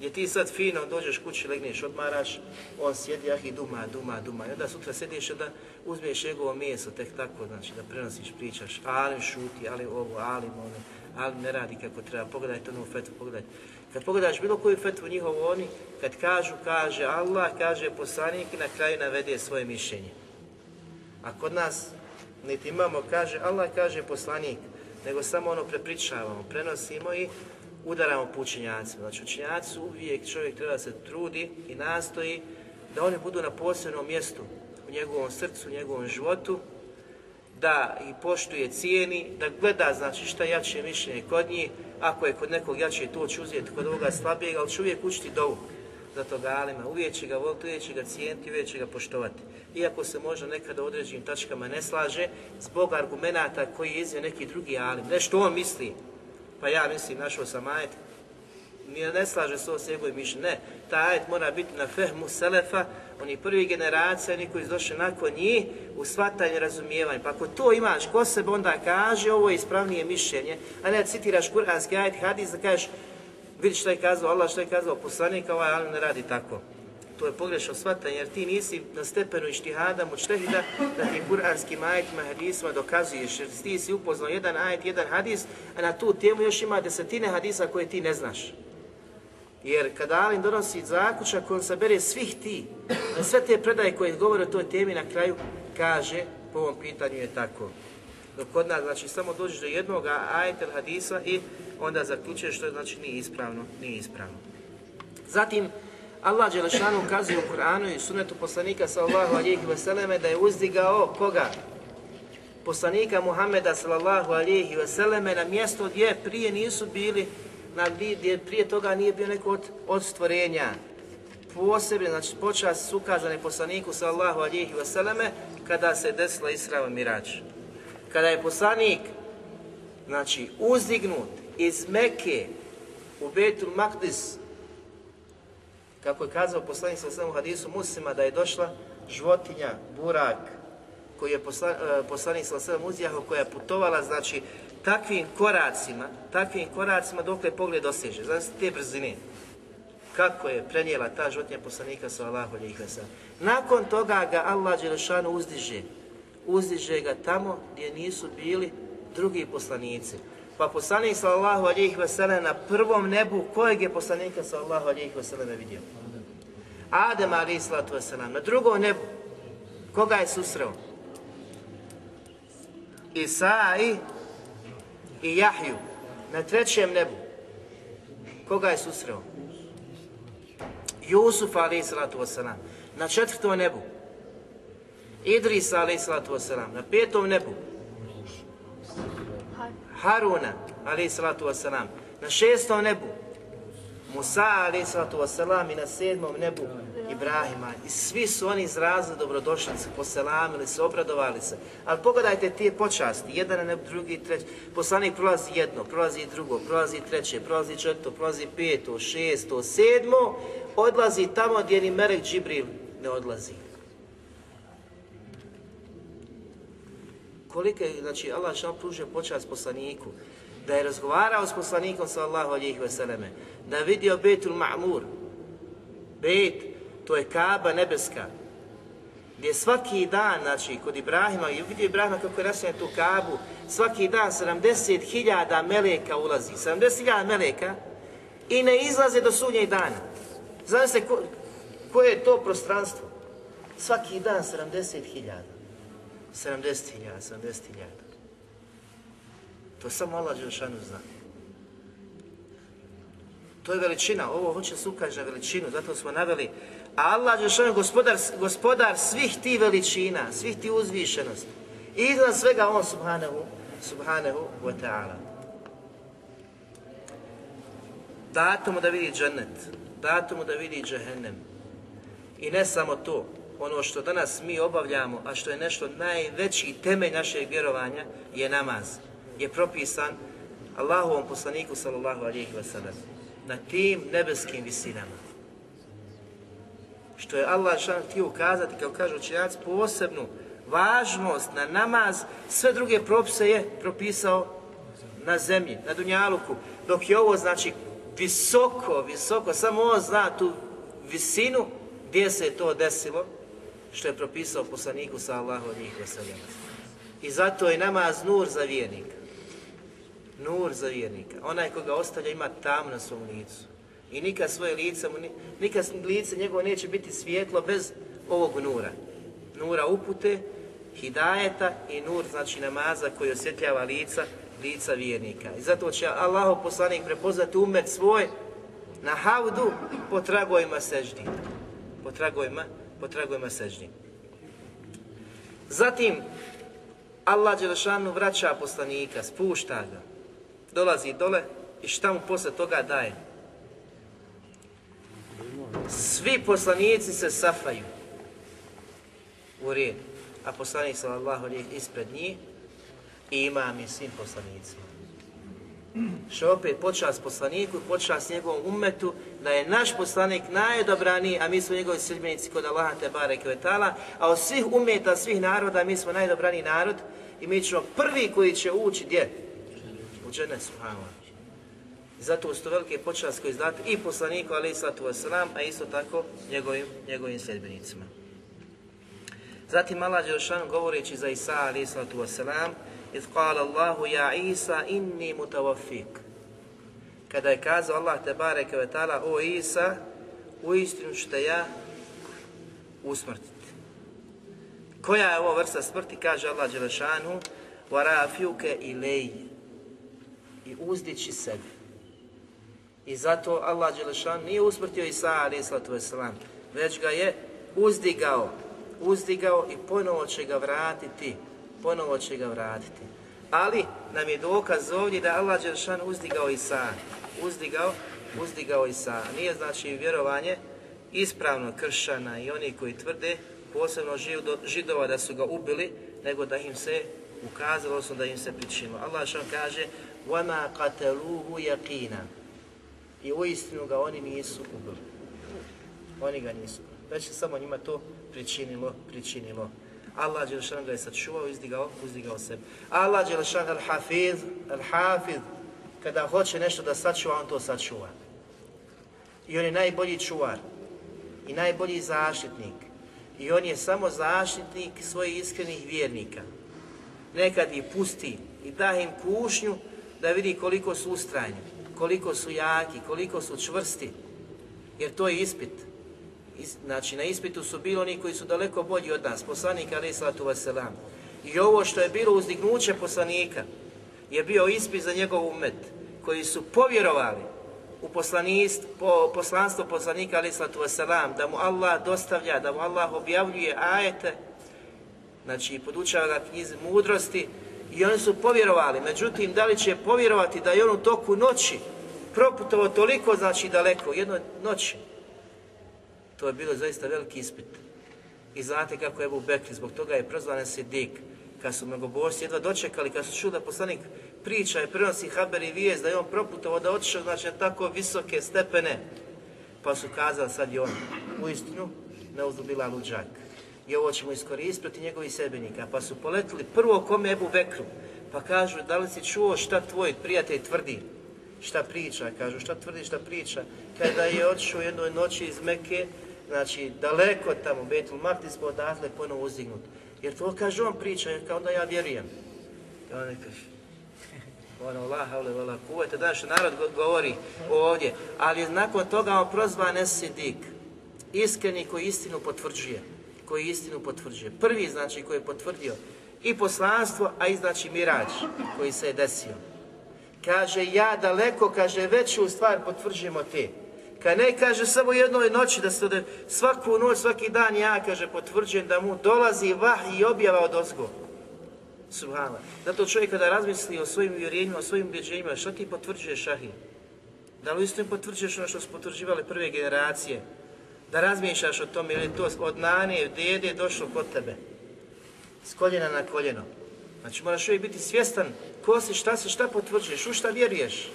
gdje ti sad fino dođeš kući, legneš, odmaraš, on sjedi, ah i duma, duma, duma. I onda sutra sjediš da uzmeš njegovo meso, tek tako, znači da prenosiš, pričaš, ali šuti, ali ovo, ali ono, ali ne radi kako treba, pogledajte onu fetvu, pogledajte. Kad pogledaš bilo koju fetvu njihovu oni, kad kažu, kaže Allah, kaže poslanik i na kraju navede svoje mišljenje. A kod nas niti imamo, kaže Allah, kaže poslanik, nego samo ono prepričavamo, prenosimo i udaramo po učenjacima. Znači učenjaci uvijek čovjek treba se trudi i nastoji da oni budu na posebnom mjestu u njegovom srcu, u njegovom životu, da ih poštuje, cijeni, da gleda znači šta jače mišljenje kod njih, ako je kod nekog jače to će uzeti, kod ovoga slabijeg, ali će uvijek učiti dovu. za toga alima. Uvijek će ga voliti, uvijek će ga cijeniti, uvijek će ga poštovati. Iako se možda nekada u određenim tačkama ne slaže, zbog argumenata koji je neki drugi alim. Nešto on misli, pa ja mislim, našao sam ajet, nije ne slaže se ovo s njegovim. Ne, taj ajet mora biti na fehmu selefa, oni prvi generacija, oni koji su nakon njih, u shvatanje razumijevanje. Pa ako to imaš ko sebe, onda kaže ovo je ispravnije mišljenje, a ne citiraš kuranski ajet, hadis da kažeš vidi što je kazao Allah, što je kazao poslanik, ovaj ali ne radi tako. To je pogrešno shvatanje, jer ti nisi na stepenu ištihada, mučtehida, da ti kuranskim ajetima, hadisima dokazuješ, jer ti si upoznao jedan ajet, jedan hadis, a na tu temu još ima desetine hadisa koje ti ne znaš. Jer kada Alim donosi zaključak, on sabere svih ti, sve te predaje koje govore o toj temi na kraju, kaže, po ovom pitanju je tako. Dok kod nas, znači, samo dođeš do jednog ajeta hadisa i onda zaključuješ što znači, nije ispravno, nije ispravno. Zatim, Allah Đelešanu ukazuje u Kur'anu i sunetu poslanika sallallahu alihi vseleme da je uzdigao koga? Poslanika Muhammeda sallallahu alihi vseleme na mjesto gdje prije nisu bili na gdje prije toga nije bio neko od, od stvorenja. Posebno, znači počas ukazane poslaniku sallahu alihi vseleme kada se desila Israva Mirač. Kada je poslanik znači uzdignut iz Mekke u Betul Makdis kako je kazao poslanik sa u hadisu muslima da je došla životinja, burak, koji je poslanik sa sve uzjaho, koja je putovala, znači, takvim koracima, takvim koracima dokle pogled doseže. Znači, te brzine. Kako je prenijela ta životinja poslanika sa Allahu Nakon toga ga Allah Đelešanu uzdiže. Uzdiže ga tamo gdje nisu bili drugi poslanici. Pa poslanik sallallahu alihi wasallam na prvom nebu, kojeg je poslanika sallallahu alihi wasallam vidio? Adem alihi sallatu wasallam. Na drugom nebu, koga je susreo? Isai i Jahju. Na trećem nebu, koga je susreo? Jusuf alihi sallatu wasallam. Na četvrtom nebu, Idris alihi sallatu wasallam. Na petom nebu, Haruna, ali salatu wasalam, na šestom nebu, Musa, ali salatu wasalam, i na sedmom nebu, Ibrahima. I svi su oni izrazili dobrodošlice, poselamili se, obradovali se. Ali pogledajte te počasti, jedan na nebu, drugi, treći. Poslanik prolazi jedno, prolazi drugo, prolazi treće, prolazi četvrto, prolazi peto, šesto, sedmo, odlazi tamo gdje ni Melek Džibril ne odlazi. Koliko je, znači, Allah što pružio počast poslaniku, da je razgovarao s poslanikom sallallahu alihi vseleme, da je vidio Betul Ma'mur, Bet, to je Kaba nebeska, gdje svaki dan, znači, kod Ibrahima, i vidio Ibrahima kako je nasljedno tu Kabu, svaki dan 70.000 meleka ulazi, 70.000 meleka, i ne izlaze do sunnjeg dana. Znam se ko, koje je to prostranstvo? Svaki dan 70.000. 70.000, 70.000. To samo Allah Đelšanu zna. To je veličina, ovo hoće se ukaže na veličinu, zato smo naveli. A Allah Đelšanu gospodar, gospodar svih ti veličina, svih ti uzvišenosti. I iznad svega on subhanahu, subhanahu wa ta'ala. Dato mu da vidi džennet, dato mu da vidi džehennem. I ne samo to, ono što danas mi obavljamo, a što je nešto najveći temelj našeg vjerovanja, je namaz. Je propisan Allahovom poslaniku sallallahu alihi wasallam na tim nebeskim visinama. Što je Allah šan htio ukazati, kao kažu učenjaci, posebnu važnost na namaz, sve druge propise je propisao na zemlji, na Dunjaluku, dok je ovo znači visoko, visoko, samo on zna tu visinu gdje se je to desilo, što je propisao poslaniku sallahu njih I zato je namaz nur za vjernika. Nur za vjernika. Onaj koga ostavlja ima tam na svom licu. I nikad svoje lice, nikad lice njegovo neće biti svijetlo bez ovog nura. Nura upute, hidajeta i nur znači namaza koji osjetljava lica, lica vjernika. I zato će Allah poslanik prepoznati umet svoj na havdu po tragovima seždi. Po tragovima po tragovima sežnji. Zatim, Allah Đelešanu vraća poslanika, spušta ga, dolazi dole i šta mu posle toga daje? svi poslanici se safaju u red, a poslanik sallallahu ispred njih i imam i svim poslanicima. Što opet počast poslaniku počast njegovom umetu, da je naš poslanik najdobraniji, a mi smo njegovi sredbenici kod Allaha te bareke a od svih umeta, svih naroda, mi smo najdobraniji narod i mi ćemo prvi koji će ući gdje? U džene, subhanallah. I zato su to velike počast koji izdate i poslaniku, ali sallatu wasalam, a isto tako njegovim, njegovim sljedbenicima. Zatim Allah Đelšan govoreći za Isa, ali i sallatu wasalam, iz kala Allahu ja Isa inni mutawafik. Kada je kazao Allah te bareke ve ta'ala, o Isa, u ću te ja usmrtiti. Koja je ovo vrsta smrti, kaže Allah Đelešanu, varafiuke ilej i uzdići sebi. I zato Allah Đelešan nije usmrtio Isa a.s. već ga je uzdigao, uzdigao i ponovo će ga vratiti ponovo će ga vratiti. Ali nam je dokaz ovdje da Allah Đeršan uzdigao Isa. Uzdigao, uzdigao Isa. Nije znači vjerovanje ispravno kršana i oni koji tvrde, posebno židova da su ga ubili, nego da im se ukazalo, odnosno da im se pričinilo. Allah što kaže وَمَا قَتَلُوهُ يَقِينًا I u istinu ga oni nisu ubili. Oni ga nisu. Već se samo njima to pričinilo, pričinilo. Allah Đelešan ga je sačuvao, izdigao, uzdigao sebe. Allah Đelešan al-Hafiz, al-Hafiz, kada hoće nešto da sačuva, on to sačuva. I on je najbolji čuvar i najbolji zaštitnik. I on je samo zaštitnik svojih iskrenih vjernika. Nekad ih pusti i da im kušnju da vidi koliko su ustrajni, koliko su jaki, koliko su čvrsti. Jer to je ispit znači na ispitu su bili oni koji su daleko bolji od nas, poslanik alaih sallatu wasalam. I ovo što je bilo uzdignuće poslanika je bio ispit za njegov umet, koji su povjerovali u po, poslanstvo poslanika alaih wasalam, da mu Allah dostavlja, da mu Allah objavljuje ajete, znači podučava ga knjizi mudrosti, i oni su povjerovali, međutim, da li će povjerovati da je on u toku noći proputovo toliko, znači daleko, jednoj noći, To je bilo zaista veliki ispit. I znate kako je Ebu Bekri, zbog toga je prozvan Sidik. Kad su mnogobožci jedva dočekali, kad su čuli da poslanik priča i prenosi haber i vijest da je on proputovao da otišao znači na tako visoke stepene, pa su kazali sad je on u istinu ne uzdubila luđak. I ovo ćemo iskoristiti njegovi sebenika. Pa su poletili prvo kome Ebu Bekru, pa kažu da li si čuo šta tvoj prijatelj tvrdi? Šta priča? Kažu šta tvrdi, šta priča? Kada je otišao jednoj noći iz Mekke, znači daleko tamo, Betul Maktis, pa odatle ponovo uzdignut. Jer to kaže on priča, kao da ja vjerujem. I on kaže, ono, Allah, havle, vala, kuvajte, da narod govori ovdje, ali nakon toga on prozva Nesidik, iskreni koji istinu potvrđuje, koji istinu potvrđuje. Prvi, znači, koji je potvrdio i poslanstvo, a i znači mirađ koji se je desio. Kaže, ja daleko, kaže, veću stvar potvrđujemo te. Kad ne kaže samo jednoj noći da se svaku noć, svaki dan ja, kaže, potvrđujem da mu dolazi vah i objava od ozgo. Subhana. Zato čovjek kada razmisli o svojim vjerenjima, o svojim ubjeđenjima, što ti potvrđuješ šahi? Da li istinu potvrđuješ ono što su potvrđivali prve generacije? Da razmišljaš o tome ili to od nane, dede došlo kod tebe? S koljena na koljeno. Znači moraš uvijek biti svjestan ko si, šta si, šta potvrđuješ, u šta vjeruješ.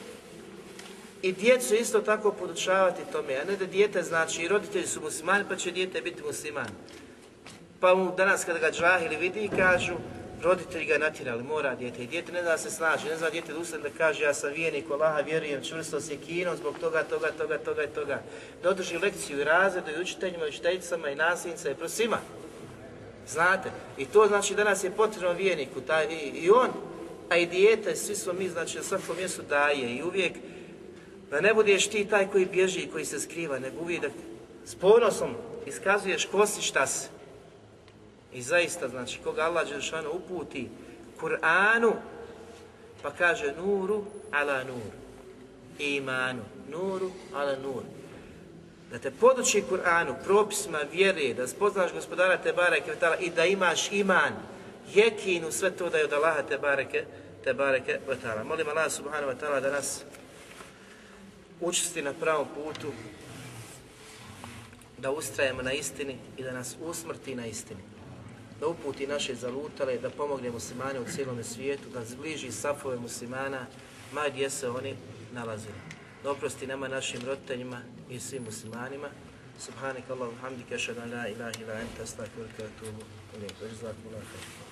I djecu isto tako podučavati tome, a ne da dijete znači i roditelji su muslimani pa će dijete biti musliman. Pa mu danas kada ga džahili vidi kažu, roditelji ga natjerali, mora dijete. I dijete ne zna se snaži, ne zna dijete da da kaže ja sam vijenik, Allaha vjerujem, čvrsto se kinom zbog toga, toga, toga, toga i toga. Da održi lekciju i razredu i učiteljima, i učiteljicama i nasljednicama i prosima. Znate, i to znači danas je potrebno vijeniku, taj, i, i on, a i dijete, svi smo mi, znači na svakom mjestu daje i uvijek Da ne budeš ti taj koji bježi i koji se skriva, nego uvijek da s ponosom iskazuješ ko si šta si. I zaista, znači, koga Allah Đelšanu uputi Kur'anu, pa kaže nuru ala nur. Imanu, nuru ala nur. Da te poduči Kur'anu, propisima vjere, da spoznaš gospodara Tebara i da imaš iman, jekinu, sve to da je od Allaha Tebareke, Tebareke Vatala. Molim Allah subhanahu wa ta'ala da nas učesti na pravom putu da ustrajemo na istini i da nas usmrti na istini. Da uputi naše zalutale, da pomogne muslimane u cijelome svijetu, da zbliži safove muslimana, ma gdje se oni nalazili. Da oprosti nama našim roditeljima i svim muslimanima. Subhanak Allahu hamdika, ashhadu an la ilaha illa anta, ilayk. Jazakumullahu khairan.